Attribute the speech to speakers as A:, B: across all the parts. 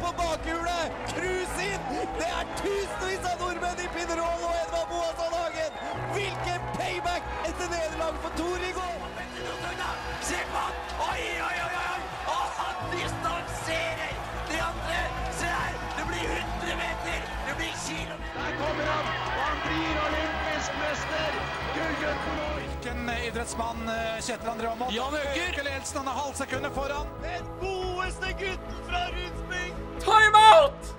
A: på bakhjulet! Cruise inn! Det er tusenvis av nordmenn i Pinerol og Edvard Boasson Hagen! Hvilken payback etter nederlag for Tor i går! Se på han! Oi, oi, oi, oi! Og han distanserer de andre! Se her! Det blir 100 meter! Det blir kilometer! Der kommer han! Og han blir olympisk mester! Gullgutten
B: Hvilken idrettsmann eh, Kjetil André Aamodt?
A: Jan Øker!
B: Øker ledelsen, han er halvsekundet foran.
A: Den godeste gutten fra Rundsbygd!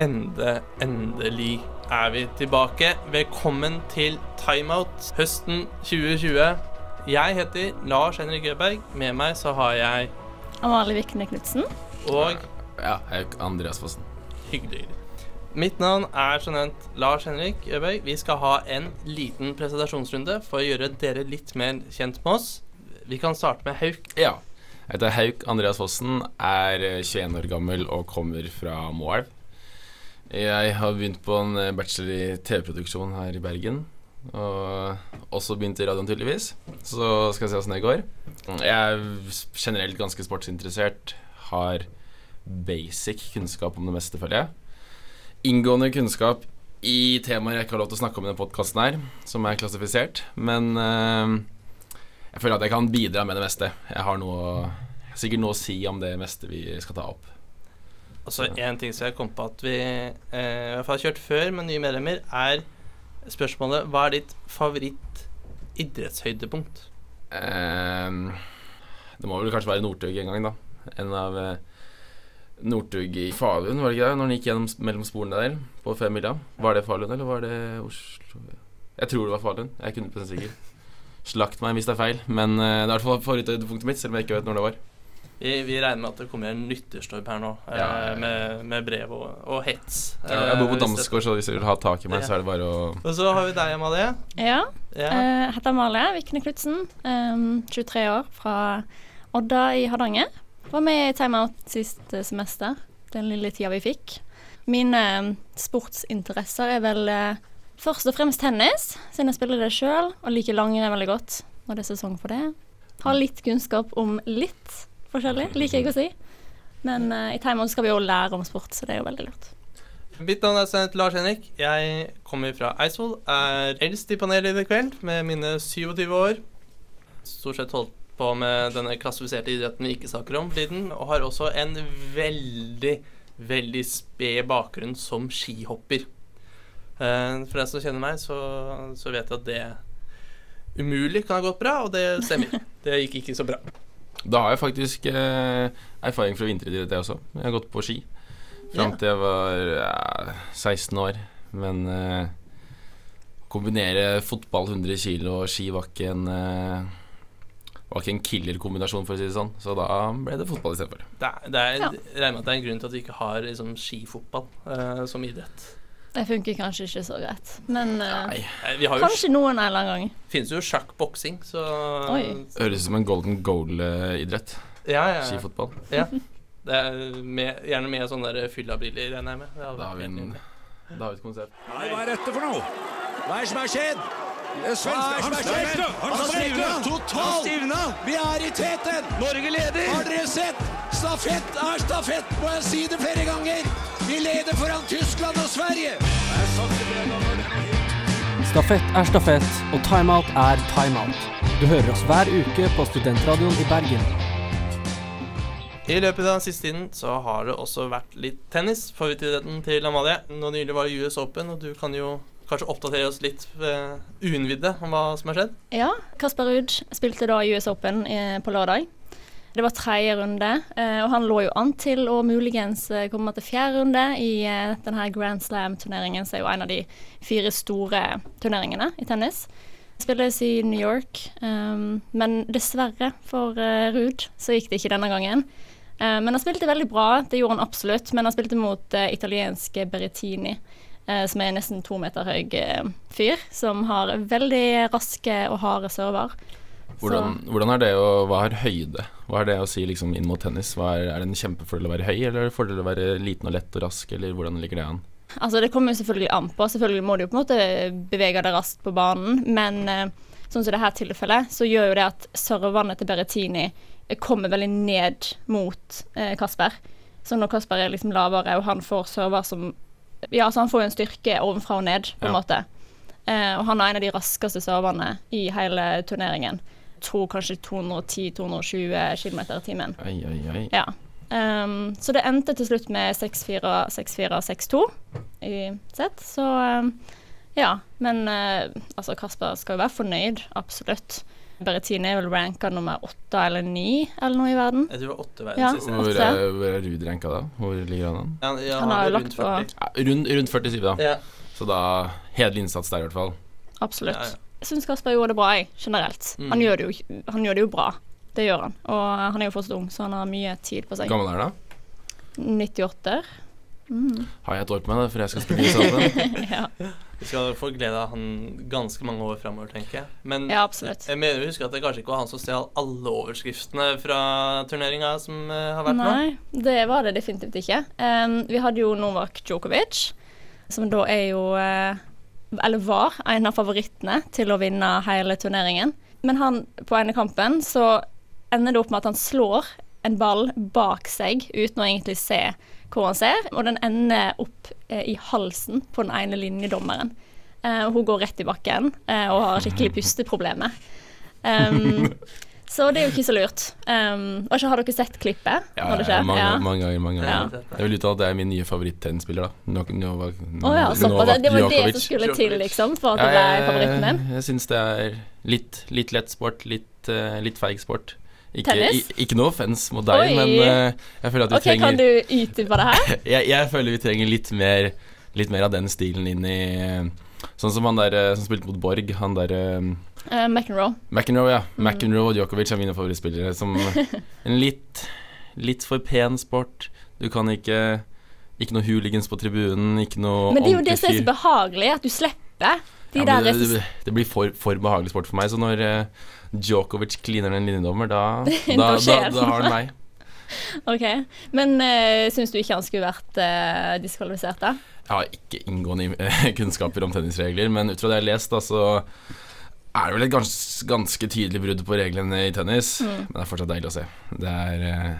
C: Ende, endelig er vi tilbake. Velkommen til Timeout høsten 2020. Jeg heter Lars Henrik Øberg. Med meg så har jeg
D: Amalie Vikne Knutsen.
C: og
E: Ja, jeg er Andreas Fossen.
C: hyggelig. Mitt navn er som nevnt Lars Henrik Øberg. Vi skal ha en liten presentasjonsrunde for å gjøre dere litt mer kjent med oss. Vi kan starte med Hauk.
E: Ja. Jeg heter Hauk Andreas Fossen, er eh, 21 år gammel og kommer fra Moelv. Jeg har begynt på en eh, bachelor i TV-produksjon her i Bergen. Og også begynt i radioen, tydeligvis. Så skal jeg se åssen det går. Jeg er generelt ganske sportsinteressert. Har basic kunnskap om det meste, føler jeg. Inngående kunnskap i temaer jeg ikke har lov til å snakke om i denne podkasten her, som er klassifisert. Men eh, jeg føler at jeg kan bidra med det meste. Jeg har noe, sikkert noe å si om det meste vi skal ta opp.
C: Altså en ting som jeg kom på at vi eh, i hvert fall har kjørt før med nye medlemmer, er spørsmålet Hva er ditt favoritt idrettshøydepunkt?
E: Ehm, det må vel kanskje være Northug en gang, da. En av eh, Northug i Falun, var det ikke det? Når han gikk gjennom mellom sporene der på femmila. Var det Falun, eller var det Oslo? Jeg tror det var Falun. Jeg er ikke 100 sikker. Slakt meg hvis det er feil, men eh, det er i hvert fall favoritthøydepunktet mitt, selv om jeg ikke vet når det var.
C: Vi, vi regner med at det kommer en lytterstorm her nå, eh,
E: Ja, ja, ja.
C: Med, med brev og, og hets.
E: Jeg, jeg bor
C: Eh,
E: på
C: hvis
E: Damsgård, så hvis dere vil ha tak i meg, så er det bare å
C: Og så har vi deg, Amalie.
D: Ja.
C: Ja.
D: eh, heter Amalie Vikne Knutsen. em, 23 år, fra Odda i Hardanger. Var med i Timeout sist eh, semester, den lille tida vi fikk. Mine sportsinteresser er vel eh, først og fremst tennis, siden jeg spiller det sjøl, og liker langrenn veldig godt når det er sesong for det. Har litt kunnskap om litt forskjellig, liker jeg å si. Men uh, i Timeout skal vi jo lære om sport, så det er jo veldig lurt.
C: Mitt navn er sendt Lars Henrik. Jeg kommer fra Eidsvoll. Er eldst i panelet i kveld med mine 27 år. Stort sett holdt på med denne klassifiserte idretten vi ikke snakker om tiden. Og har også en veldig, veldig sped bakgrunn som skihopper. Eh, For deg som kjenner meg, så, så vet jeg at det umulig kan ha gått bra, og det stemmer. Det gikk ikke så bra.
E: Da har jeg faktisk eh, erfaring fra vinteridrett, jeg også. Jeg har gått på ski fram til jeg var ja, 16 år. Men eh, kombinere fotball 100 kg og ski var ikke en eh, var ikke en killer-kombinasjon, for å si det sånn. Så da ble det fotball istedenfor.
C: Det det
D: Ja.
C: Jeg regner med at det er en grunn til at vi ikke har liksom, skifotball eh, som idrett.
D: Det funker kanskje ikke så greit, men
E: uh,
C: Eh, Vi har jo
D: kanskje noen en eller annen gang.
C: finnes jo sjakk-boksing, så
D: Oi.
E: Høres ut som en golden goal-idrett.
C: Ja, ja, ja.
E: Skifotball.
C: ja. Det er med, gjerne med sånne fyllabriller, regner jeg med. Det
E: Da har vi en da har vi et konsept.
B: Nei, hva er dette for noe?
A: Hva er det som har skjedd?
B: Han
A: har
B: stivna! Han stivna!
A: Totalt! Vi er i teten! Norge leder! Har dere sett? Stafett er stafett, må jeg si det flere ganger. Vi leder foran Tyskland og Sverige.
F: Stafett er stafett, og timeout er timeout. Du hører oss hver uke på Studentradioen i Bergen.
C: I løpet av den siste tiden så har det også vært litt tennis. Favorittidretten til Amalie. Nå nylig var det US Open, og du kan jo kanskje oppdatere oss litt uh, uinnvidde om hva som har skjedd.
D: Ja, Kasper Ruud spilte da US Open eh, på lørdag. Det var tredje runde, eh, og han lå jo an til å muligens eh, komme til fjerde runde i eh, denne Grand Slam-turneringen, som er jo en av de fire store turneringene i tennis. Spilles i New York, um, men dessverre for Ruud så gikk det ikke denne gangen. Men han spilte veldig bra, det gjorde han absolutt, men han spilte mot uh, italienske Berrettini. uh, som er nesten to meter høy uh, fyr, som har veldig raske og harde server.
E: Hvordan, hvordan er det å Hva er høyde? Hva er det å si liksom inn mot tennis? Er, er det en kjempefordel å være høy, eller er det en fordel å være liten og lett og rask, eller hvordan ligger det an?
D: Altså Det kommer jo selvfølgelig an på. Selvfølgelig må du jo på en måte bevege deg raskt på banen, men eh, sånn som i dette tilfellet, så gjør jo det at serverne til Berrettini kommer veldig ned mot eh, Kasper. Så når Kasper er liksom lavere, og han får server som Ja, altså han får jo en styrke ovenfra og ned, på en
E: Ja.
D: måte. Eh, og han er en av de raskeste serverne i hele turneringen. Tror kanskje 210-220 km i timen.
E: Oi, oi, oi.
D: Ja. Um, så det endte til slutt med 6-4, 6-4, 6-2 i sett. Så um, ja. Men uh, altså, Kasper skal jo være fornøyd, absolutt. Berrettini er vel ranka nummer åtte eller ni eller noe i verden.
C: Jeg tror det var åtte
D: Ja.
C: verden sist.
E: Hvor er, hvor er Ruud ranka da? Hvor ligger han an?
C: Ja, ja,
D: Han har jo lagt
C: rundt 40.
E: Ja, rundt, rundt 47, da.
C: Ja.
E: Så da hederlig innsats der, i hvert fall.
D: Absolutt.
C: Ja, ja.
D: Syns Kasper gjorde det bra, jeg, generelt.
C: Mm.
D: Han, gjør det jo, han gjør det jo bra. Det gjør han. Og han er jo fortsatt ung, så han har mye tid på seg.
E: Gammel er han da?
D: 98. Mm.
E: Har jeg et år på meg da, for jeg skal spille i sammen?
D: ja.
C: Vi skal få glede av han ganske mange år framover, tenker jeg. Men
D: ja,
C: jeg mener å huske at det kanskje ikke var han som stjal alle overskriftene fra turneringa som eh, har vært nå.
D: Nei, det var det definitivt ikke. Um, vi hadde jo Novak Djokovic, som da er jo eh, Eller var en av favorittene til å vinne hele turneringen. Men han, på ene kampen så ender det opp med at han slår en ball bak seg uten å egentlig se hvor han ser, og den ender opp eh, i halsen på den ene linjedommeren. Eh, hun går rett i bakken eh, og har skikkelig pusteproblemer. Um, så det er jo ikke så lurt. Um, og så har dere sett klippet?
E: Ja, ja,
D: ja,
E: mange,
D: Ja.
E: mange ganger. mange ganger Jeg vil uttale at det er min nye favoritt-tennisspiller. da no, no,
D: oh, ja, Novak Det, det var det som skulle til, liksom, for at det ble favoritten din?
E: Jeg, jeg syns det er litt, litt lett sport, litt, uh, litt feig sport. Ikke, i- ikke noe offens mot deg,
D: Oi.
E: men uh, jeg føler at vi
D: OK, kan
E: du
D: du utdype det her?
E: jeg, jeg føler vi trenger litt mer Litt mer av den stilen inn i Sånn som han der eh, som spilte mot Borg, han der eh,
D: Uh, McEnroe.
E: McEnroe, ja.
D: Mm.
E: McEnroe og Djokovic er mine favorittspillere. Som en litt Litt for pen sport. Du kan ikke Ikke noe hooligans på tribunen, ikke noe
D: Men det er jo det som er så behagelig, at du slipper de
E: Ja,
D: der
E: det, det, det blir for, for behagelig sport for meg. Så når uh, Djokovic kliner en linjedommer, da, da,
D: Da
E: da, har han meg.
D: OK. Men uh, syns du ikke han skulle vært uh, diskvalifisert, da?
E: Jeg har ikke inngående kunnskaper om tennisregler, men ut fra det jeg har lest, da, så er det vel et gans, ganske tydelig brudd på reglene i tennis.
D: Mm.
E: Men det er fortsatt deilig å se. Det er eh,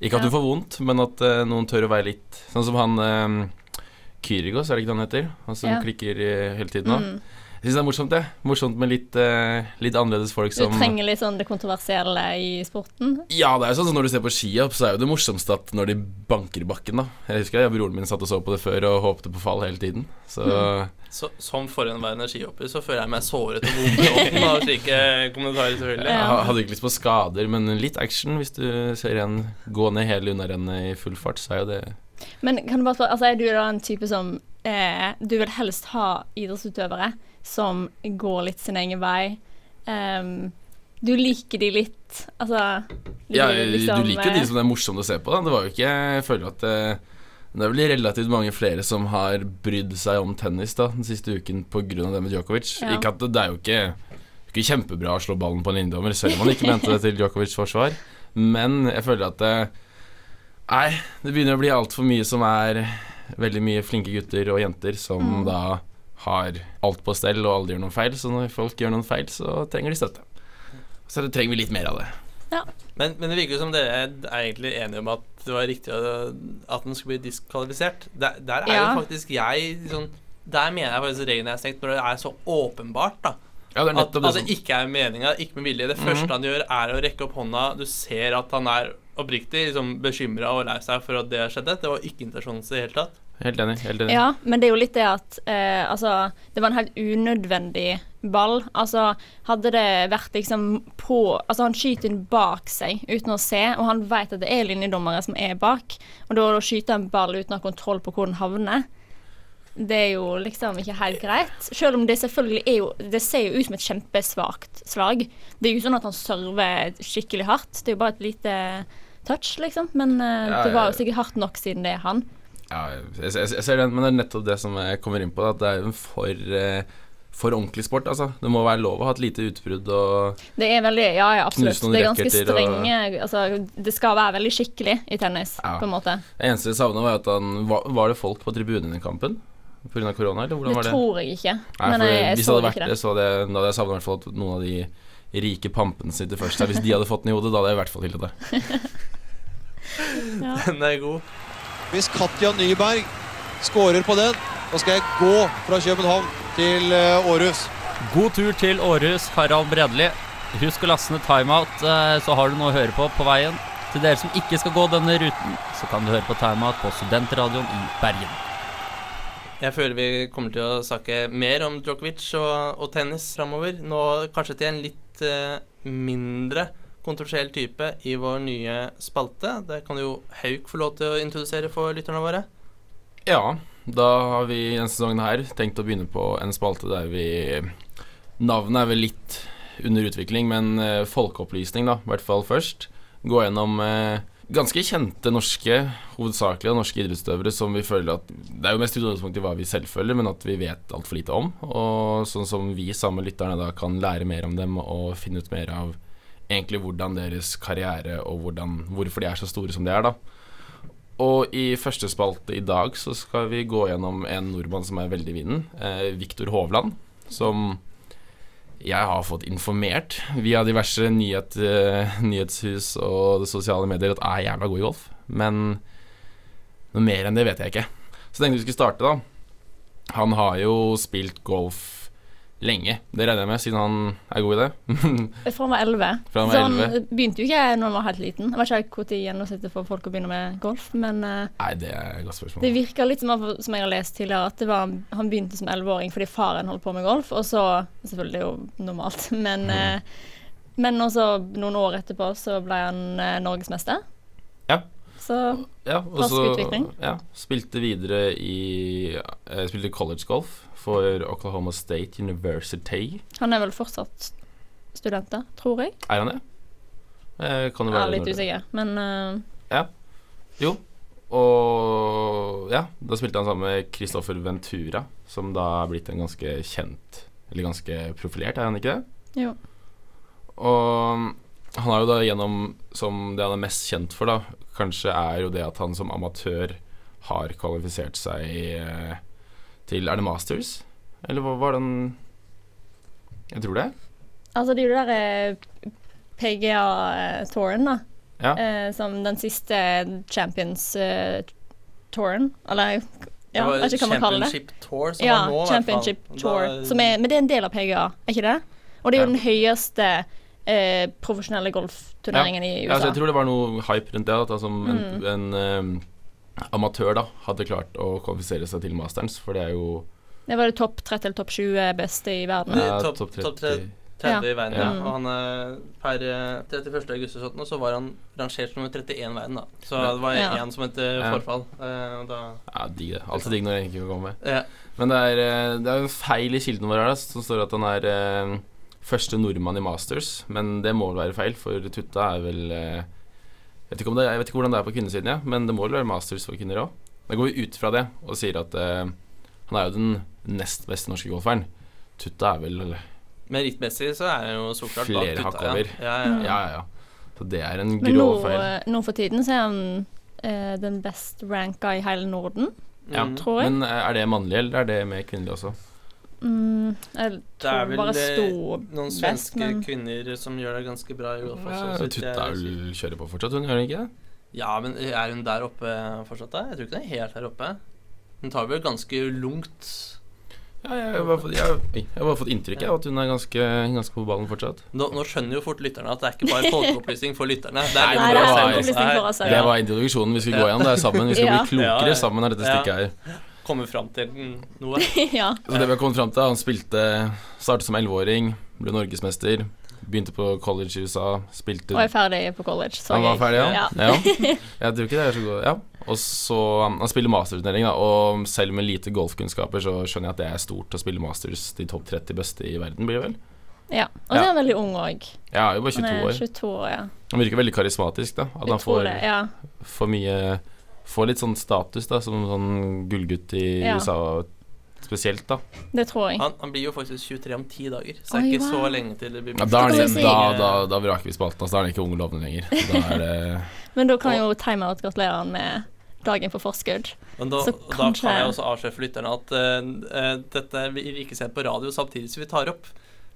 E: Ikke at
D: Ja.
E: du får vondt, men at eh, noen tør å være litt Sånn som han eh, Kyrigos, er det ikke det han heter? Han som
D: Ja.
E: klikker eh, hele tiden nå.
D: Mm.
E: Jeg syns det er morsomt, det. Morsomt med litt, uh, litt annerledes folk
D: Du trenger litt sånn det kontroversielle i sporten.
E: Ja, det er jo sånn som når du ser på skihopp, så er jo det morsomste at når de banker i bakken, da. Jeg husker jeg, broren min satt og så på det før og håpte på fall hele tiden. Så
D: Mm.
C: Så, som forhenværende skihopper så føler jeg meg såret og vond av slike kommentarer, selvfølgelig.
D: Ja.
E: jeg hadde ikke lyst på skader, men litt action hvis du ser en gå ned hele unnarennet i full fart, så er jo det
D: Men kan du bare spørre, altså er du da en type som eh, Du vil helst ha idrettsutøvere som går litt sin egen vei? Um, du liker de litt Altså de
E: Ja,
D: liksom,
E: du liker jo
D: eh,
E: de som det er morsomt å se på, da. Det var jo ikke Jeg føler at det, det er vel relativt mange flere som har brydd seg om tennis da den siste uken pga. det med Djokovic.
D: Ja.
E: Ikke at det, det er jo ikke, ikke kjempebra å slå ballen på en inndommer, selv om man ikke mente det til Djokovics forsvar. Men jeg føler at det, Nei, det begynner å bli altfor mye som er veldig mye flinke gutter og jenter som
D: Mm.
E: da har alt på stell og aldri gjør noen feil. Så når folk gjør noen feil, så trenger de støtte. Så det trenger vi litt mer av det.
C: Men, men det virker jo som dere er egentlig enige om at det var riktig at den skulle bli diskvalifisert. Der, der er
D: Ja.
C: jo faktisk jeg sånn Der mener jeg faktisk reglene er stengt, når det er så åpenbart, da.
E: Ja, det er
C: At,
E: det
C: at det ikke er meninga, ikke med vilje. Det første han gjør, er å rekke opp hånda. Du ser at han er oppriktig liksom, bekymra og lei seg for at det har skjedd. Det var ikke intensjonen i det hele tatt.
E: Helt enig. Helt enig.
D: Ja, men det er jo litt det at eh, Altså, det var en helt unødvendig ball. Altså, hadde det vært liksom på Altså, han skyter den bak seg uten å se, og han vet at det er linjedommere som er bak, og da å skyte en ball uten å ha kontroll på hvor den havner det er jo liksom ikke helt greit. Selv om det selvfølgelig er jo Det ser jo ut som et kjempesvakt slag. Det er jo ikke sånn at han server skikkelig hardt. Det er jo bare et lite touch, liksom. Men eh, det var jo sikkert hardt nok siden det er han.
E: Ja, jeg, jeg, jeg ser den, men det er nettopp det som jeg kommer inn på. At det er en for, eh, for ordentlig sport. Altså. Det må være lov å ha et lite utbrudd og
D: Det er veldig Ja, ja, absolutt. Det er ganske
E: strenge og-
D: Altså, det skal være veldig skikkelig i tennis,
E: Ja.
D: på en måte.
E: Det eneste jeg savna, var at han Var, var det folk på tribunen i kampen? Pga. korona, eller hvordan
D: Det
E: var det?
D: Det tror jeg ikke.
E: Nei,
D: men
E: for
D: jeg,
E: hvis det hadde vært det,
D: det.
E: så hadde jeg, hadde jeg savna i hvert fall at noen av de rike pampene sitter først her. Hvis de hadde fått den i hodet, da hadde jeg i hvert fall hyllet det.
D: Ja.
C: Den er god.
A: Hvis Katja Nyberg skårer på den, så skal jeg gå fra København til eh, Århus.
G: God tur til Århus, Harald Bredli. Husk å laste ned timeout, eh, så har du noe å høre på på veien. Til dere som ikke skal gå denne ruten, så kan du høre på timeout på Studentradioen i Bergen.
C: Jeg føler vi kommer til å snakke mer om Djokovic og, og tennis framover. Nå kanskje til en litt eh, mindre kontroversiell type i vår nye spalte. Det kan jo Hauk få lov til å introdusere for lytterne våre.
E: Ja, da har vi denne sesongen her tenkt å begynne på en spalte der vi Navnet er vel litt under utvikling, men eh, folkeopplysning, da, i hvert fall først. Gå gjennom eh, ganske kjente norske, hovedsakelig norske idrettsutøvere som vi føler at Det er jo mest utgangspunkt i hva vi selv føler, men at vi vet altfor lite om. Og sånn som vi sammen med lytterne da kan lære mer om dem og finne ut mer av egentlig hvordan deres karriere og hvordan, hvorfor de er så store som de er, da. Og i første spalte i dag så skal vi gå gjennom en nordmann som er veldig i vinden. Eh, Viktor Hovland, som jeg har fått informert via diverse nyhet, eh, nyhetshus og sosiale medier at er jævla god i golf. Men noe mer enn det vet jeg ikke. Så tenkte vi skulle starte, da. Han har jo spilt golf lenge. Det regner jeg med, siden han er god i det.
D: Fra han var 11.
E: Fra han
D: Så han
E: 11.
D: begynte jo ikke når han var helt liten. Jeg vet ikke tid gjennomsnittet for folk å begynne med golf, men eh,
E: Nei, det er et godt spørsmål.
D: det virker litt som, som jeg har lest tidligere, at det var, han begynte som 11-åring fordi faren holdt på med golf, og så Selvfølgelig det er jo normalt, men
E: Mm.
D: Men også noen år etterpå så ble han eh, norgesmester.
E: Ja.
D: Så
E: Ja,
D: Rask
E: så
D: utvikling.
E: ja, spilte videre i eh, Spilte college golf for Oklahoma State University.
D: han er vel fortsatt student der, tror jeg.
E: Er han det? Jeg kan jo
D: Jeg
E: være
D: er litt usikker, men Ja,
E: Jo. Og ja, da spilte han sammen med Christopher Ventura, som da er blitt en ganske kjent Eller ganske profilert, er han ikke det?
D: jo.
E: Og han har jo da gjennom Som det han er mest kjent for, da, kanskje er jo det at han som amatør har kvalifisert seg eh, til Er det Masters? Eller hva var den Jeg tror det.
D: Altså, det er jo det derre PGA-touren, da.
E: Ja.
D: Eh, som den siste Champions-touren. Eller ja, jeg vet ikke hva man kaller det.
C: Championship Tour som
D: Ja,
C: var nå, i hvert fall.
D: Tour. Er, men det er en del av PGA, er ikke det? Og det er jo
E: Ja.
D: den høyeste eh, profesjonelle golfturneringen i
E: Ja, altså,
D: USA.
E: jeg tror det var noe hype rundt det. At altså, en,
D: Mm.
E: en um, amatør da hadde klart å kvalifisere seg til Masterens, for det er jo
D: det var det topp 30 eller topp 20 beste i verden.
C: Ja.
E: eh,
C: topp-
E: topp
C: topp
E: 30.
C: 30 i verden, ja.
D: Ja.
C: Og han er per eh, 31. august og sånt, så var han rangert som nummer 31 i verden, da. Så
E: Ja.
C: det var
D: Ja.
C: som het eh,
E: Ja.
C: forfall. Eh, da
E: Ja, digg det. Alltid digg når jeg ikke kan komme med.
C: ja.
E: Men det er, eh, det er en feil i kilden vår her, da, som står at han er eh, første nordmann i Masters. Men det må vel være feil, for Tutta er vel eh, jeg, vet ikke om det, jeg vet ikke hvordan det er på kvinnesiden, ja, men det må vel være Masters for kvinner òg. Da går vi ut fra det og sier at uh, han er jo den nest beste norske golferen. Tutta er vel
C: Merittmessig så er han jo så klart
E: Flere
C: bak
E: hakk over.
C: Ja. Ja,
E: Ja,
C: ja.
E: ja. Så det er en
D: Men nå,
E: grov feil.
D: Men nå for tiden så er han uh, den best ranka i hele Norden,
E: Ja.
D: Tror jeg.
E: Men er det mannlig, eller er det med kvinnelig også?
D: Mm, jeg
C: Det er vel
D: bare sto
C: noen
D: best,
C: svenske
D: men
C: kvinner som gjør det ganske bra i golf. også,
E: Ja,
C: Tuttaul
E: er vel kjører på fortsatt, hun gjør hun ikke det?
C: Ja, men er hun der oppe fortsatt, da? Jeg tror ikke hun er helt der oppe. Hun tar vel ganske lungt
E: Ja, jeg, har bare fått, jeg, jeg har bare fått inntrykk av at hun er ganske, ganske på ballen fortsatt.
C: nå, nå skjønner jo fort lytterne at det er ikke bare folkeopplysning for lytterne. Det
E: Nei,
C: er
D: Nei,
E: det
D: er
E: var-
D: oss.
E: Det var introduksjonen. Vi skulle gå igjen det er sammen. Vi skal
D: Ja.
E: bli klokere
C: Ja, ja.
E: sammen av dette stykket her.
C: Komme fram til noe.
D: ja.
E: Så det vi har kommet fram til, Han spilte Startet som 11-åring, ble norgesmester. Begynte på college i USA. Spilte
D: Og er ferdig på college. Så
E: Han var ferdig, ja?
D: Ja.
E: ja. Jeg tror ikke det er så god Ja. Og så Han spiller masterturnering, da. Og selv med lite golfkunnskaper så skjønner jeg at det er stort å spille masters. De topp 30 beste i verden, blir det vel?
D: Ja. Og så er han veldig ung òg.
E: han er jo bare
D: Han
E: 22
D: er
E: år.
D: 22 år, ja.
E: Han virker veldig karismatisk, da. At han får,
D: det, ja.
E: får mye Får litt sånn status, da, som sånn gullgutt i
D: Ja.
E: USA spesielt, da.
D: Det tror jeg.
C: Han, han blir jo faktisk 23 om ti dager, så det er
D: Oi,
C: ikke så lenge til det blir
E: Ja, da, er
D: si.
E: da, da, da vraker vi spalten. Altså, da er han ikke ung og lovende lenger. Da er det
D: Men da kan jo timeout gratulere han med dagen for forskudd.
C: Men da,
D: Så
C: da
D: kanskje-
C: kan jeg også avsløre for lytterne at uh, uh, dette blir ikke sendt på radio samtidig som vi tar opp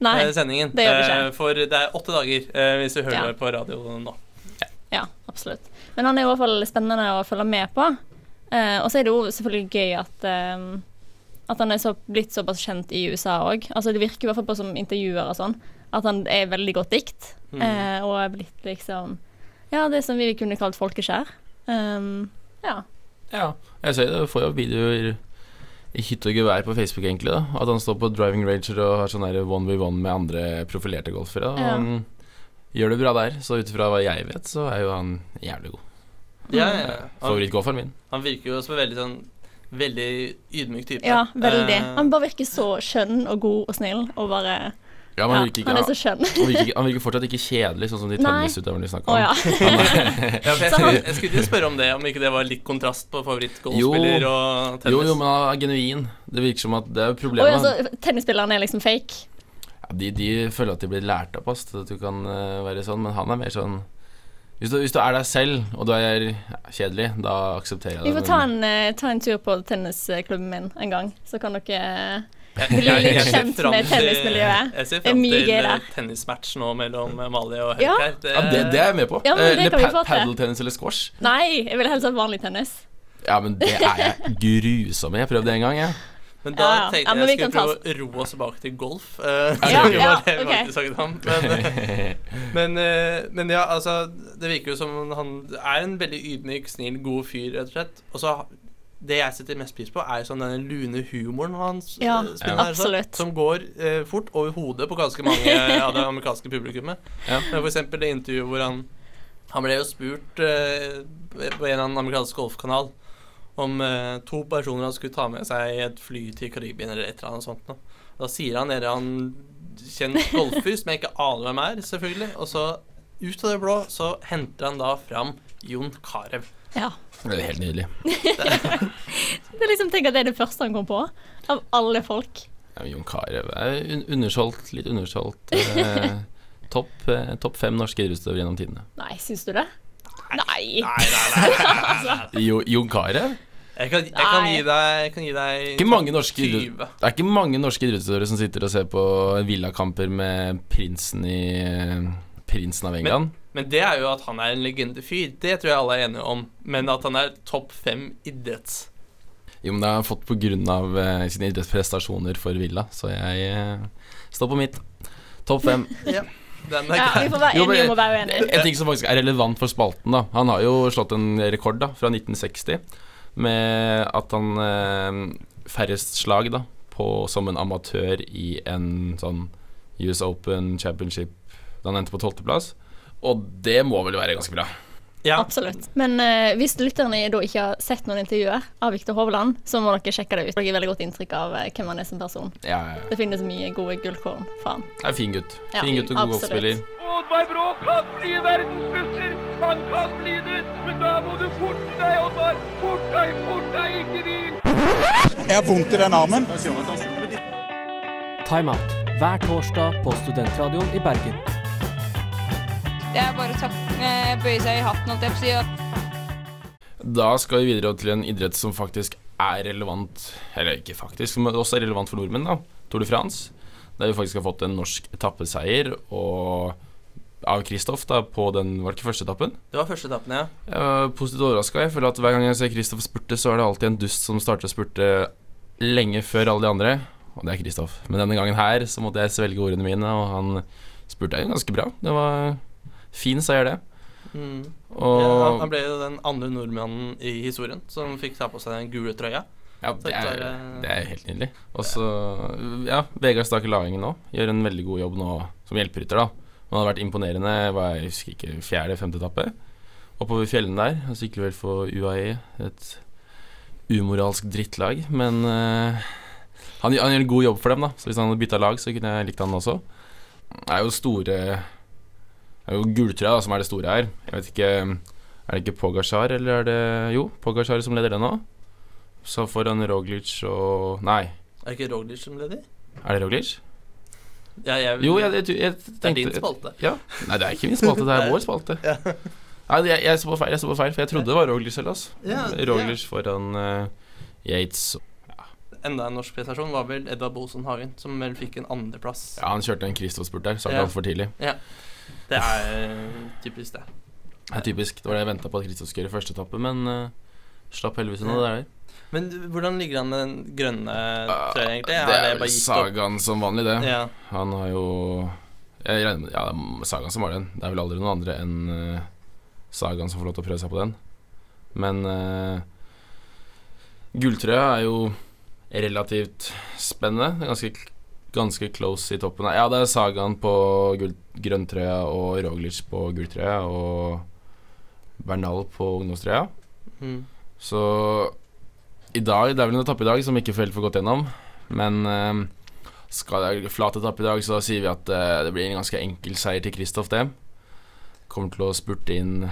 D: Nei.
C: uh, sendingen.
D: det gjør vi ikke.
C: For det er åtte dager hvis du hører
D: Ja.
C: på radio nå.
D: Ja, absolutt. Men han er i hvert fall spennende å følge med på. Eh, og så er det jo selvfølgelig gøy at eh, at han er så, blitt såpass kjent i USA òg. Altså, det virker i hvert fall på som intervjuer og sånn, at han er veldig godt dikt. Eh, og er blitt liksom Ja, det som vi kunne kalt folkeskjær. Um, ja.
E: Ja, jeg ser det. Du får jo videoer i hytt og gevær på Facebook, egentlig. da At han står på driving ranger og har sånn one v one med andre profilerte golfere.
D: Ja.
E: Han gjør det bra der. Så ut ifra hva jeg vet, så er jo han jævlig god.
C: Ja, ja, ja.
E: Favorittgåfaren min.
C: han virker jo som en veldig sånn Veldig ydmyk type.
D: ja, veldig.
C: Uh,
D: Han bare virker så skjønn og god og snill og bare
E: Ja, men
D: ja,
E: han, virker ikke,
D: Han er så skjønn.
E: han, virker, han virker fortsatt ikke kjedelig, sånn som de tennisutøverne
D: vi
E: snakker om.
D: ja.
E: Er,
C: ja, for jeg, skulle, jeg skulle jo spørre om det, om ikke det var litt kontrast på favorittgolfspiller og tennis.
E: jo, jo, men han er genuin. Det virker som at det er problemet.
D: altså, tennisspilleren er liksom fake.
E: Ja, de, de føler at de blir lært opp ass, til at du kan eh, være sånn, men han er mer sånn hvis du, hvis du er deg selv, og du er kjedelig, da aksepterer jeg det.
D: Vi får ta en, eh, ta en tur på tennisklubben min en gang, så kan dere bli litt kjent med tennismiljøet.
C: Jeg ser
D: Det er
C: fram til eh, tennismatch nå mellom Mali og
D: Ja.
C: Helgheim.
E: Ja, det, det er jeg med på.
D: Ja, det
E: eller pa padeltennis eller squash.
D: Nei, jeg vil helst ha vanlig tennis.
E: Ja, men det er jeg grusom i. Jeg prøvde det en gang, jeg.
C: Men da
D: Ja, ja.
C: tenkte
D: Ja, men
C: jeg jeg skulle prøve å roe oss tilbake til golf. Uh,
D: Ja,
C: det
D: ja,
C: var det vi
D: ok.
C: faktisk snakket om. Men, men, eh, men ja, altså Det virker jo som han er en veldig ydmyk, snill, god fyr, rett og slett. Og så det jeg setter mest pris på, er sånn denne lune humoren hans.
D: Ja,
C: eh, spiller her. Som går eh, fort over hodet på ganske mange av det amerikanske publikummet.
E: Ja.
C: Men For eksempel det intervjuet hvor han Han ble jo spurt eh, på en eller annen amerikansk golfkanal om eh, to personer han skulle ta med seg i et fly til Karibien eller et eller annet sånt. Da, da sier han en han kjent golfer som jeg ikke aner hvem er, selvfølgelig. Og så ut av det blå så henter han da fram Jon Carew.
D: Ja.
E: Det er helt nydelig.
D: Det er liksom Tenk at det er det første han kom på, av alle folk.
E: Ja, Jon Carew er un undersolgt, litt undersolgt. Eh, Topp eh, topp fem norske idrettsutøvere gjennom tidene.
D: Nei, syns du det? Nei.
C: Nei, nei, nei.
E: Jo, Jon Carew?
C: Jeg kan, jeg kan gi deg Jeg kan gi deg
E: Ikke mange norske
C: 20.
E: Det er ikke mange norske idrettsutøvere som sitter og ser på villakamper med prinsen i Prinsen av England.
C: Men det er jo at han er en legendefyr. Det tror jeg alle er enige om. Men at han er topp fem idretts...
E: Jo, men det har han fått på grunn av eh, sine idrettsprestasjoner for Villa, så jeg eh, står på mitt. Topp fem.
C: Den er
D: Ja, vi får være enige om å være uenige.
E: En ting som faktisk er relevant for spalten, da. Han har jo slått en rekord da, fra 1960 med at han eh, færrest slag da, på, som en amatør i en sånn US Open Championship da han endte på tolvteplass. Og det må vel være ganske bra.
C: Ja.
D: Absolutt. Men uh, hvis lytterne da ikke har sett noen intervjuer av Viktor Hovland, så må dere sjekke det ut. Dere har veldig godt inntrykk av uh, hvem han er som person.
E: Ja, ja, ja.
D: Det finnes mye gode gullkorn fra han.
E: Det er fin gutt.
D: Ja,
E: Fin gutt og god golfspiller.
H: Oddvar Brå kan bli verdensmester! Han kan bli det, men da må du forte deg, Oddvar! Fort deg, fort deg, ikke hvil!
I: Jeg har vondt i den armen.
F: Timeout hver torsdag på Studentradioen i Bergen.
J: Det er bare å tak- eh, bøye seg i hatten, holdt jeg på å si.
E: Da skal vi videre til en idrett som faktisk er relevant Eller ikke faktisk, men også er relevant for nordmenn, da. Tour de France. Der vi faktisk har fått en norsk etappeseier og av Kristoff på den Var det ikke første etappen?
C: Det var første etappen, ja.
E: Jeg var positivt overraska. Jeg føler at hver gang jeg ser Kristoff spurte, så er det alltid en dust som starter å spurte lenge før alle de andre. Og det er Kristoff. Men denne gangen her så måtte jeg svelge ordene mine, og han spurte jo ganske bra. Det var fin seier, det.
C: Mm.
E: Og
C: ja han, han ble jo den andre nordmannen i historien som fikk ta på seg den gule trøya.
E: Ja, det er,
C: er-
E: det er helt nydelig. Og så, ja, Vegard Stake Laengen nå gjør en veldig god jobb nå som hjelperytter, da. Han har vært imponerende, var, jeg husker ikke, fjerde-femte etappe. Oppover fjellene der. Han sykler vel for UAE, et umoralsk drittlag. Men uh, han, han gjør en god jobb for dem, da. Så hvis han hadde bytta lag, så kunne jeg likt han også. Det er jo store Det er jo gultrøya som er det store her. Jeg vet ikke Er det ikke Pogasjar, eller er det Jo, Pogasjar som leder den nå. Så foran Roglic og Nei,
C: Er det ikke Roglic som leder?
E: er det Roglic?
C: Ja, jeg,
E: Jo, jeg, jeg, jeg,
C: det er din spalte.
E: Ja. Nei, det er ikke min spalte, det er vår spalte.
C: Ja.
E: Nei, jeg, jeg så på feil, jeg så på feil, for jeg trodde det var Roglic selv, altså.
C: Ja,
E: Roglic foran uh, Yates.
C: Enda en norsk prestasjon var vel Edvard Bosen Hagen, som vel fikk en andreplass.
E: Ja, han kjørte en Kristoff-spurt der, starta
C: Ja.
E: altfor tidlig.
C: Det er typisk det.
E: Det er typisk. Det var det jeg venta på at Kristian skulle gjøre i første etappe, men uh, slapp heldigvis unna det.
C: Men hvordan ligger han med den grønne trøya, egentlig?
E: Det er vel? Sagaen som vanlig, det.
C: Ja.
E: Han har jo jeg regner, med- Ja, er Sagaen som var den. Det er vel aldri noen andre enn uh, Sagaen som får lov til å prøve seg på den. Men uh, gulltrøya er jo relativt spennende. Det er ganske, ganske close i toppen. Ja, det er Sagaen på grønntrøya og Roglic på gulltrøya og Bernal på ungdomstrøya.
C: Mm.
E: Så i dag, det er vel en etappe i dag som ikke helt får gått gjennom. Men eh, skal det flat etappe i dag, så sier vi at eh, det blir en ganske enkel seier til Kristoff, det. Kommer til å spurte inn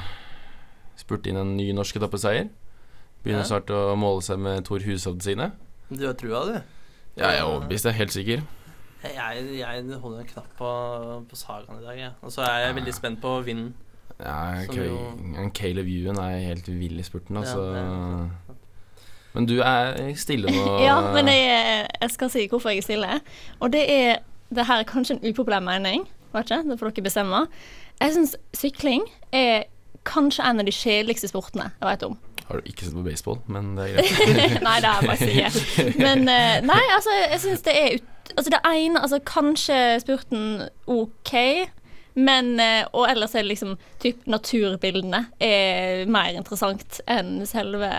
E: Spurte inn en ny norsk etappeseier. Begynner
C: Ja.
E: snart å måle seg med Tor Hushovd sine.
C: Du har trua, du?
E: Ja, jeg er overbevist, jeg er helt sikker.
C: Jeg, jeg holder en knapp på, på Sagaen i dag, jeg. Og så er jeg veldig spent på vinden.
E: Ja, Caleb Ewan er helt vill i spurten, altså.
C: Ja,
E: Men du er stille nå.
D: Ja, men jeg, jeg skal si hvorfor jeg er stille. Og det er Det her er kanskje en upopulær mening, vet ikke, det får dere bestemme. Jeg syns sykling er kanskje en av de kjedeligste sportene jeg vet om.
E: Har du ikke sett på baseball, men det er greit.
D: nei, det er bare å. Men eh, nei, altså, jeg syns det er ut... Altså, det ene Altså, kanskje spurten OK, men eh, Og ellers er det liksom typ naturbildene er mer interessant enn selve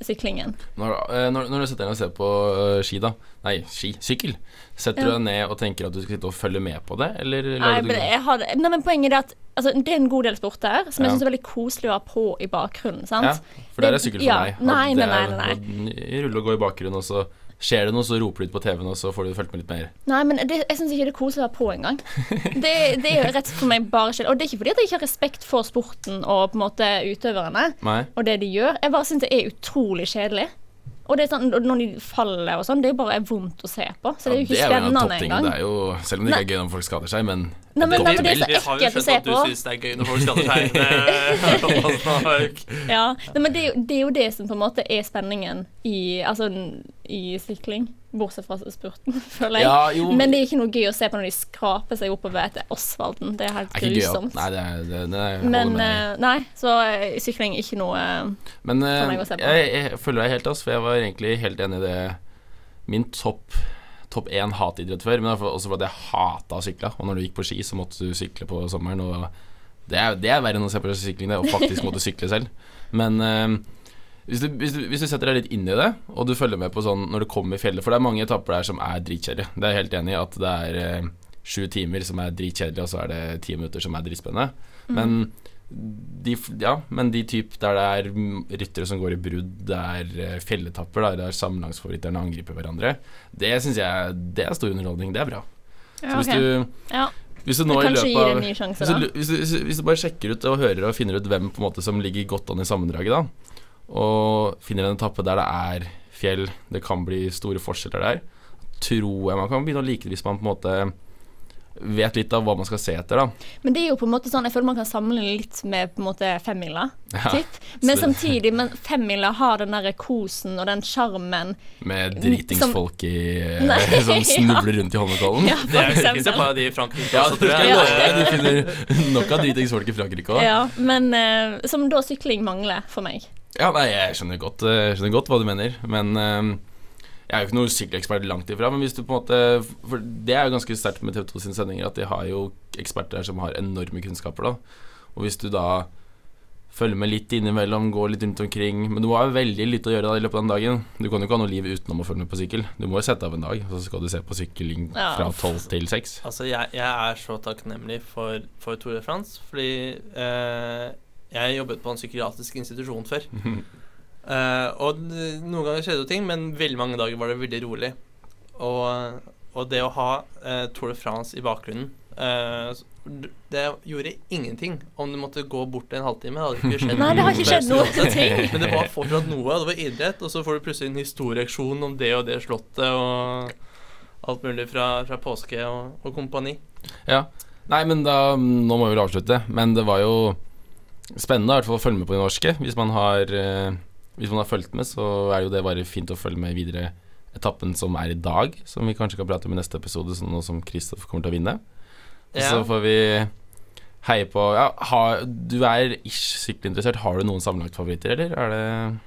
D: syklingen.
E: Når, eh, når, når du setter deg ned og ser på eh, ski, da Nei, ski. Sykkel. Setter du deg ned og tenker at du skal sitte og følge med på det, eller
D: Nei, men, har, nei, men poenget er at altså, det er en god del sporter som jeg
E: Ja.
D: syns er veldig koselig å ha på i bakgrunnen. sant?
E: Ja, for der er sykkel for
D: Ja,
E: meg.
D: Nei,
E: det
D: nei, nei, nei.
E: Rulle og gå i bakgrunnen, og så skjer det noe, så roper du ut på TV-en, og så får du fulgt med litt mer.
D: Nei, men det, jeg syns ikke det er koselig å være på engang. Det, det er jo rett for meg bare skjedd. Og det er ikke fordi at jeg ikke har respekt for sporten og på en måte utøverne
E: Nei.
D: og det de gjør. Jeg bare syns det er utrolig kjedelig. Og det er sånn, når de faller og sånn, det er jo bare vondt å se på. Så det er jo ikke
E: det en av
D: spennende engang.
E: Det er jo, selv om det ikke er gøy når folk skader seg, men
D: Nei, men- nei, men det er så
C: Vi har jo skjønt at du
D: på.
C: syns det er gøy når folk skader seg. Mark.
D: Ja, nei, men det er, jo, det er jo det som på en måte er spenningen i, altså, i sykling. Bortsett fra spurten, føler jeg.
E: Ja.
D: Men det er ikke noe gøy å se på når de skraper seg oppover etter asfalten. Det er helt
E: er
D: grusomt.
E: Nei, det det, det
D: Men eh, nei, så eh, sykling er ikke noe eh,
E: Men
D: for meg å se på.
E: jeg, jeg følger deg helt, ass, for jeg var egentlig helt enig i det Min topp Topp én hatidrett før, men også fordi jeg hata å sykle. Og når du gikk på ski, så måtte du sykle på sommeren. Og det er, det er verre enn å se på sykling, det, å faktisk måtte sykle selv. Men hvis, du, hvis, du, hvis du setter deg litt inn i det, og du følger med på sånn når du kommer i fjellet For det er mange etapper der som er dritkjedelige. Det er jeg helt enig i. At det er eh, sju timer som er dritkjedelige, og så er det ti minutter som er dritspennende. Men de, ja, men de typ der det er mm, ryttere som går i brudd, det er eh, fjelletapper, der det er sammenlagsfavoritterne angriper hverandre, det syns jeg Det er stor underholdning. Det er bra. Så hvis
D: okay.
E: du
D: Ja.
E: hvis du av
D: sjanse,
E: hvis du, hvis, du, hvis, du, bare sjekker ut og hører og finner ut hvem måte som ligger godt an i sammendraget, da, og finner en etappe der det er fjell, det kan bli store forskjeller der, tror jeg man kan begynne å like det hvis man på en måte vet litt av hva man skal se etter, da.
D: Men det er jo på en måte sånn Jeg føler man kan sammenligne litt med på en måte femmila.
E: Ja,
D: typ. Men
E: det-
D: samtidig, men femmila har den derre kosen og den sjarmen.
E: Med
D: Som-
E: dritingsfolk i, eh,
D: Nei,
E: som snubler rundt i Holmenkollen.
D: Ja,
C: Det fins ikke bare de i Frankrike
E: Ja,
C: også, tror jeg.
E: Ja. Du finner nok av dritingsfolk i Frankrike òg.
D: Ja, men uh, som da sykling mangler for meg.
E: Ja, nei, jeg skjønner godt, eh, jeg skjønner godt hva du mener, men eh, jeg er jo ikke noen sykkelekspert langt ifra. Men hvis du på en måte For det er jo ganske sterkt med TV 2 sine sendinger at de har jo eksperter som har enorme kunnskaper, da. Og hvis du da følger med litt innimellom, går litt rundt omkring Men du må jo veldig lite å gjøre da i løpet av den dagen. Du kan jo ikke ha noe liv utenom å følge med på sykkel. Du må jo sette av en dag, og så skal du se på sykling fra tolv til seks.
C: Altså, jeg, jeg er så takknemlig for, for Tour de France, fordi eh, jeg jobbet på en psykiatrisk institusjon før. uh, og noen ganger skjedde jo ting, men veldig mange dager var det veldig rolig. Og, og det å ha uh, Tour de France i bakgrunnen uh, Det gjorde ingenting om du måtte gå bort en halvtime. Det hadde ikke skjedd
D: Nei, det har ikke skjedd noe
C: uansett.
D: ting.
C: Men det var fortsatt noe. Det var idrett, og så får du plutselig en historieaksjon om det og det slottet og alt mulig fra, fra påske og, og kompani.
E: Ja. Nei, men da Nå må vi vel avslutte. Men det var jo spennende i hvert fall å følge med på de norske. Hvis man har eh, Hvis man har fulgt med, så er jo det bare fint å følge med videre etappen som er i dag, som vi kanskje kan prate om i neste episode, sånn nå som Kristoff kommer til å vinne. Og så
C: Ja.
E: får vi heie på ja, har, Du er ish sykkelinteressert. Har du noen sammenlagtfavoritter, eller er det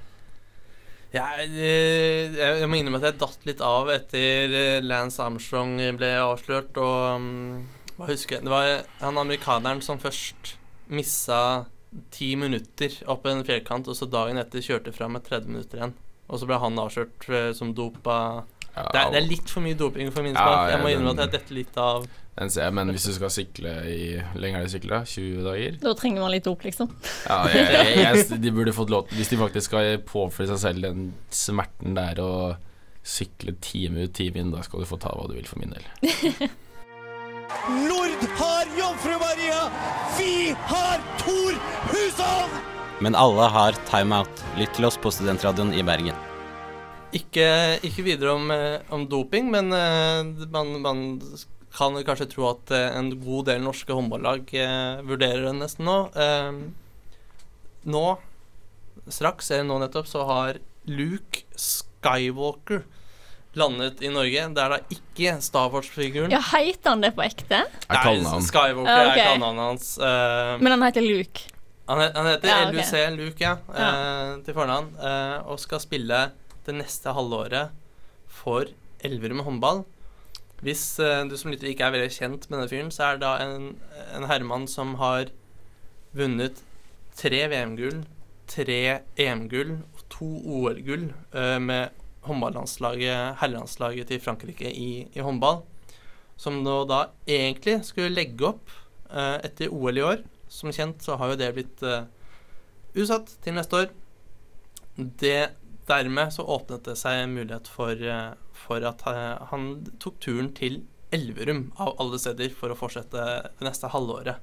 C: Jeg, jeg, jeg må innrømme at jeg datt litt av etter eh, Lance Armstrong ble avslørt, og mm, Hva husker jeg Det var han amerikaneren som først missa ti minutter opp en fjellkant, og så dagen etter kjørte fra med 30 minutter igjen. Og så ble han avslørt eh, som dopa
E: ja,
C: det, er, det er litt for mye doping for min
E: Ja,
C: smak. Jeg må innrømme at jeg detter litt av
E: Den ser jeg, men hvis du skal sykle i lenge er det sykle? 20 dager?
D: Da trenger man litt dop, liksom.
E: Ja, jeg, jeg, jeg, de burde fått lov Hvis de faktisk skal påføre seg selv den smerten det er å sykle time ut, time inn, da skal du få ta hva du vil for min del.
A: Nord har Jomfru Maria! Vi har Tor Hushovd!
I: Men alle har timeout. Lytt til oss på Studentradioen i Bergen.
C: Ikke, ikke videre om, eh, om doping, men eh, man, man kan kanskje tro at eh, en god del norske håndballag eh, vurderer det nesten nå. Eh, nå, straks, eller nå nettopp, så har Luke Skywalker landet i Norge. Det er da ikke Star Wars-figuren.
D: Ja, Heter han det på ekte?
E: Er kallenavn.
C: Skywalker
D: Ja, ok.
C: er kallenavnet hans. Uh,
D: Men han heter Luke.
C: han, he- han heter
D: Ja, okay.
C: LUC Luke, ja, eh, til fornavn, Uh, og skal spille det neste halvåret for Elverum håndball. Hvis du som lytter ikke er veldig kjent med denne fyren, så er det da en, en herremann som har vunnet tre VM-gull, tre EM-gull og to OL-gull eh, med håndballandslaget, herrelandslaget til Frankrike i, i håndball. Som nå da egentlig skulle legge opp eh, etter OL i år. Som kjent så har jo det blitt eh, utsatt til neste år. Det, dermed så åpnet det seg mulighet for, eh, for at eh, han tok turen til Elverum, av alle steder, for å fortsette det neste halvåret.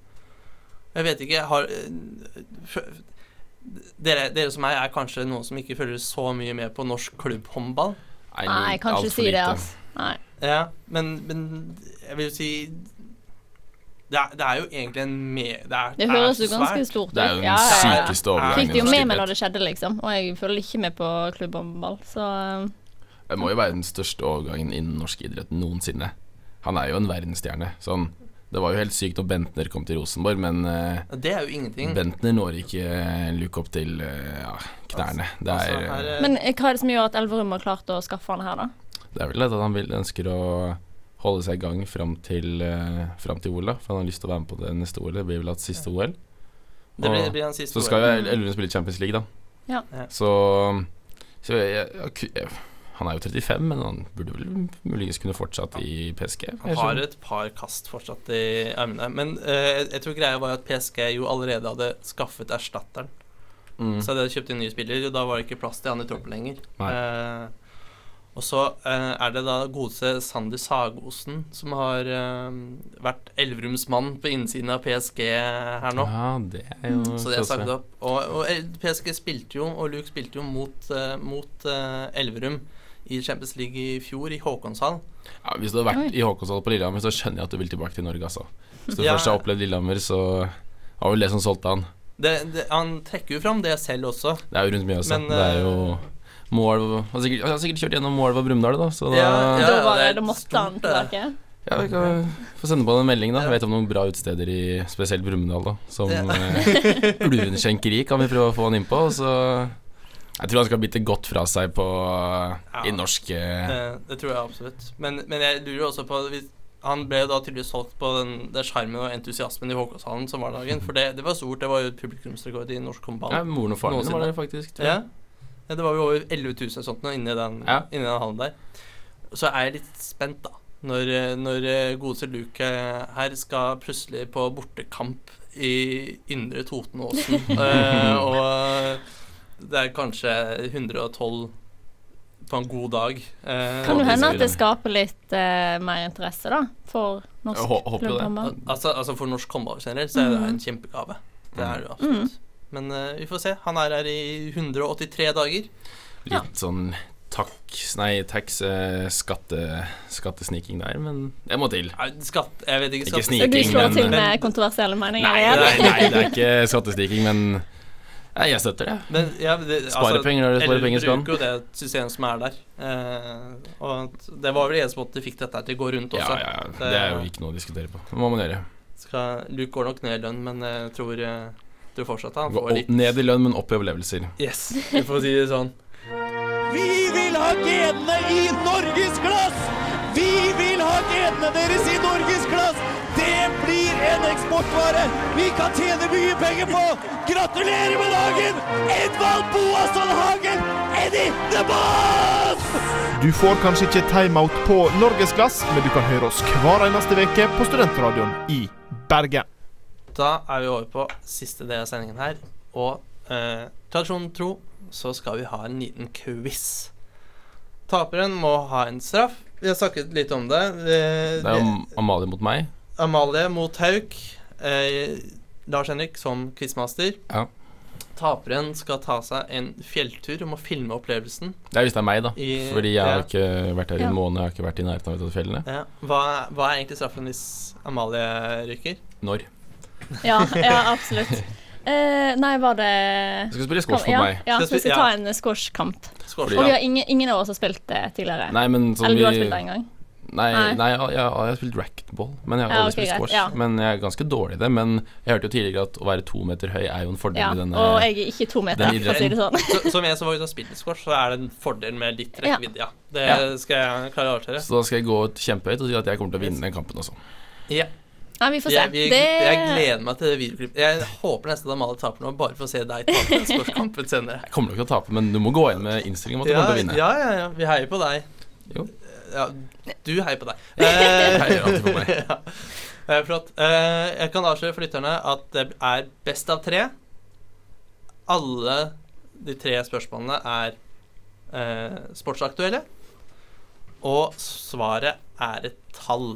C: Jeg vet ikke har, eh, dere, dere som meg er kanskje noen som ikke følger så mye med på norsk klubbhåndball.
D: Nei, jeg kan ikke si det, altså. Nei.
C: Ja, men, men jeg vil jo si det er, det er jo egentlig en me... Det, er,
D: Det høres
C: er
D: jo ganske stort ut.
E: Det er jo den
D: Ja, ja, ja.
E: sykeste overgangen.
D: Fikk det jo med meg da det skjedde, liksom. Og jeg følger ikke med på klubbhåndball, så um,
E: Det må jo være den største overgangen innen norsk idrett noensinne. Han er jo en verdensstjerne. Sånn, det var jo helt sykt når Bentner kom til Rosenborg, men eh,
C: Det er jo ingenting.
E: Bentner når ikke eh, Luke opp til eh, ja, knærne. Det
C: Altså,
E: er,
C: her,
E: eh,
C: eh,
D: Men hva er det som gjør at Elverum har klart å skaffe han her, da?
E: det er vel at han vil, ønsker å holde seg i gang fram til, uh, fram til OL, da. For han har lyst til å være med på det neste OL. Det blir vel hatt siste OL.
C: det blir,
E: det
C: blir hans siste
E: Så skal jo Elverum spille Champions League, da.
D: Ja.
C: Ja.
E: Så, så jeg, jeg, jeg, Han er jo 35, men han burde vel muligens kunne fortsatt i PSG.
C: Han har et par kast fortsatt i armene. Men eh, jeg tror greia var at PSG jo allerede hadde skaffet erstatteren.
E: Mm.
C: Så de hadde kjøpt inn nye spillere, og da var det ikke plass til han i troppen lenger. Eh, og så eh, er det da godeste Sander Sagosen som har eh, vært Elverums mann på innsiden av PSG her nå.
E: Ja, det er jo
C: Så det er sagt opp. Og, og PSG spilte jo, og Luke spilte jo mot, eh, mot eh, Elverum i Champions League i fjor, i Håkonshall.
E: Ja, hvis du har vært
D: Oi.
E: i Håkonshall på Lillehammer, så skjønner jeg at du vil tilbake til Norge, altså. Hvis du
C: Ja.
E: først har opplevd Lillehammer, så var vel det som solgte han.
C: Det, det, han trekker jo fram det selv også.
E: Det er jo rundt mye også.
C: Men,
E: det er jo
C: eh,
E: mål Han har sikkert, han har sikkert kjørt gjennom Målva Brumunddal, da, så da
C: Ja, ja.
D: da,
C: det
D: det, da måtte
C: stort,
D: han tilbake.
E: Ja, vi kan få sende på en melding, da. Jeg vet om noen bra utesteder i spesielt Brumunddal, da. Som
C: Ja.
E: Ulvenskjenkeri kan vi prøve å få han innpå, og Så jeg tror han skal bite godt fra seg på
C: Ja.
E: i norsk eh,
C: Det, det tror jeg absolutt. Men, men jeg lurer også på hvis, Han ble da tydeligvis solgt på den, det sjarmen og entusiasmen i Håkonshallen som var dagen. For det, det var stort. Det var jo publikumsrekord i norsk håndball.
E: ja, Moren og faren min var der faktisk. tror jeg.
C: Ja. ja, det var jo over 11 000 og sånt nå inni den,
E: Ja.
C: inni den hallen der. Så er jeg litt spent, da. Når, når eh, godeste Luke her skal plutselig på bortekamp i Indre Totenåsen. eh, og det er kanskje 112 på en god dag. Eh,
D: Kan jo hende at det skaper litt eh, mer interesse, da, for norsk
E: Jeg
D: klubbhåndball.
C: Altså, altså For norsk håndball generelt så er det
D: Mhm.
C: en kjempegave. Det er det absolutt. absolutt. Men eh, vi får se. Han er her i 183 dager.
D: Ja.
E: Litt sånn takk Nei, tax eh, skatte, skattesniking der, men det må til.
C: Nei, Skatt Jeg vet ikke.
E: Ikke
C: skatt-
E: sniking,
D: Du slår
E: men-
D: til med kontroversielle meninger
E: Nei, nei, nei, det er ikke skattesniking, men nei, jeg støtter det.
C: Men, ja, det,
E: Spare penger når det sparer
C: Elverum
E: penger skal.
C: bruker jo det systemet som er der. Eh, og det var vel eneste måte de fikk dette til å gå rundt også.
E: ja, ja, det er jo ikke noe å diskutere på. Det må man gjøre.
C: skal, Luke går nok ned i lønn, men jeg tror, jeg tror fortsatt han får litt
E: ned i lønn, men opp i overlevelser.
C: Yes, vi får si det sånn.
A: Vi vil ha genene i norgesglass! Vi vil ha genene deres i norgesglass! En eksportvare vi kan tjene mye penger på! Gratulerer med dagen! Edvald Boasson Hagen, Eddie the Boss!
K: Du får kanskje ikke timeout på Norgesglass, men du kan høre oss hver eneste uke på Studentradioen i Bergen.
C: Da er vi over på siste del av sendingen her, og eh, tradisjonen tro så skal vi ha en liten quiz. Taperen må ha en straff. Vi har snakket litt om det. Vi,
E: Det er jo Amalie mot meg.
C: Amalie mot Hauk. Eh, Lars Henrik som quizmaster.
E: Ja.
C: Taperen skal ta seg en fjelltur og må filme opplevelsen.
E: Det er hvis det er meg, da.
C: I-
E: Fordi jeg har
C: ja.
E: ikke vært her i en måned. Jeg har ikke vært i nærheten av fjellene.
C: Ja. Hva, hva er egentlig straffen hvis Amalie ryker?
E: Når?
D: Ja, ja absolutt. Eh, nei, var det
E: Du skal spille squash for
D: ja,
E: meg.
D: Ja, så vi skal ta en squashkamp.
C: Squash,
D: Og vi har ingen, ingen av oss har spilt det tidligere.
E: Nei, men
D: Eller du har spilt det en gang?
E: Nei,
D: Nei.
E: nei. jeg, jeg, jeg har spilt racquetball, men jeg har
D: Ja,
E: aldri
D: ok,
E: spilt squash.
D: ja.
E: Men jeg er ganske dårlig i det. Men jeg hørte jo tidligere at å være to meter høy er jo en fordel
D: Ja,
E: i denne
D: og jeg er ikke to meter, for å si det sånn.
C: Så, som jeg som var ute og spilte squash, så er det en fordel med litt rekkevidde, ja. Det
E: Ja.
C: skal jeg klare å avsløre.
E: Så da skal jeg gå kjempehøyt og si at jeg kommer til å vinne den kampen også.
C: Ja.
D: Nei, vi får se.
C: Jeg, vi,
D: Det-
C: jeg gleder meg til det videoklippet. Jeg håper nesten at Amalie taper nå, bare for å se deg tape den sportskampen senere.
E: Jeg kommer nok til å tape, men du må gå inn med innstilling om at du
C: Ja,
E: kommer til å vinne.
C: ja, ja, ja. Vi heier på deg.
E: Jo.
C: Ja, du heier på deg.
E: Jeg heier alltid på meg.
C: ja. Eh, Flott. Eh, jeg kan avsløre for lytterne at det er best av tre. Alle de tre spørsmålene er eh, sportsaktuelle. Og svaret er et tall.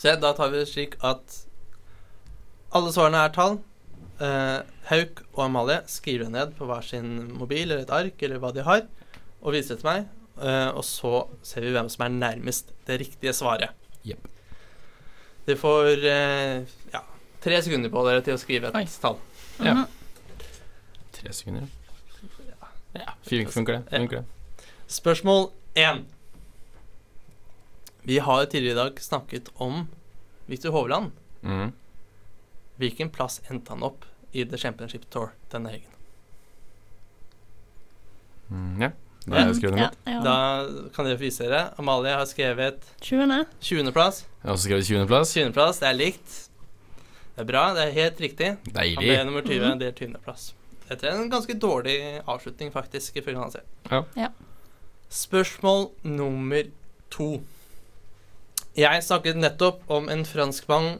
C: Så da tar vi det slik at alle svarene er tall. Eh, Hauk og Amalie skriver ned på hver sin mobil eller et ark eller hva de har, og viser det til meg. Eh, og så ser vi hvem som er nærmest det riktige svaret.
E: Yep.
C: Dere får eh, ja, tre sekunder på dere til å skrive et
D: Oi.
C: tall.
E: Ja.
D: Mhm.
E: Tre sekunder. Ja, fire funker det. Funker det.
C: Spørsmål én. Vi har tidligere i dag snakket om Victor Hovland.
E: Mhm.
C: Hvilken plass endte han opp i The Championship Tour denne helgen?
E: Mm, ja. Da jeg
D: Ja, ja.
C: Da kan dere vise dere. Amalie har skrevet
D: 20.
C: 20.-plass.
E: Jeg har også skrevet 20.-plass.
C: 20.-plass, det er likt. Det er bra, det er helt riktig.
E: Deilig.
C: Han ble nummer 20,
D: Mm.
C: det er 20.-plass. Dette er en ganske dårlig avslutning, faktisk, ifølge han selv.
E: Ja.
D: Ja.
C: Spørsmål nummer to. Jeg snakket nettopp om en franskmann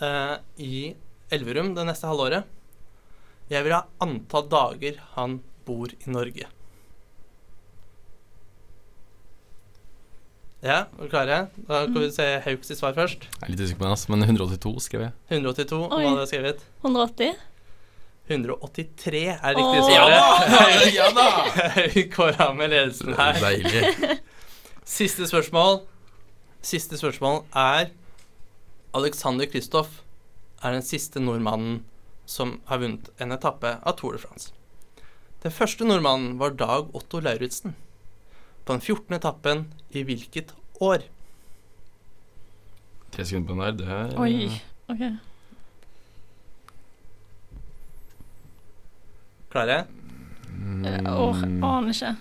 C: eh, i Elverum det neste halvåret. Jeg vil ha antall dager han bor i Norge. Ja, er klare? Da kan vi se Hauks svar først.
E: Jeg er litt usikker på den, men 182 skrev jeg.
C: 182, hva hadde jeg skrevet?
D: 180.
C: 183 er riktig
D: Åh.
C: svaret.
E: Ja da!
C: Høyk går av med ledelsen her.
E: Deilig.
C: Siste spørsmål. Siste spørsmål er Alexander Kristoff er den siste nordmannen som har vunnet en etappe av Tour de France. Den første nordmannen var Dag Otto Lauritzen. På den 14. etappen i hvilket år?
E: Tre sekunder på den der, det er
D: Oi. OK.
C: Klare?
D: Eh, Åh, aner ikke.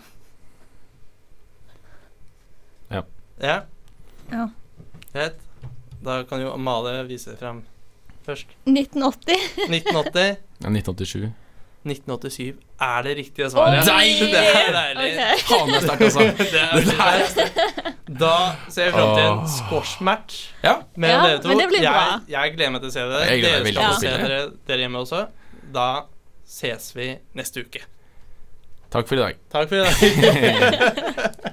C: Ja?
D: Ja. ja.
C: Greit. Da kan jo Amalie vise det frem først.
D: 1980.
C: 1980.
E: Ja, 1987.
C: 1987 er det riktige svaret.
D: Oh,
C: Deilig! Det er deilig.
D: Okay.
E: Faen, det er sterkt, altså.
C: Det er veldig sterkt. Da ser jeg fram til en squashmatch
E: Ja.
C: mellom
D: Ja,
C: dere to.
D: men det blir bra.
C: Jeg, jeg gleder meg til å se det. Dere skal se
E: se
C: dere, dere hjemme også. Da ses vi neste uke.
E: Takk for i dag.
C: Takk for i dag.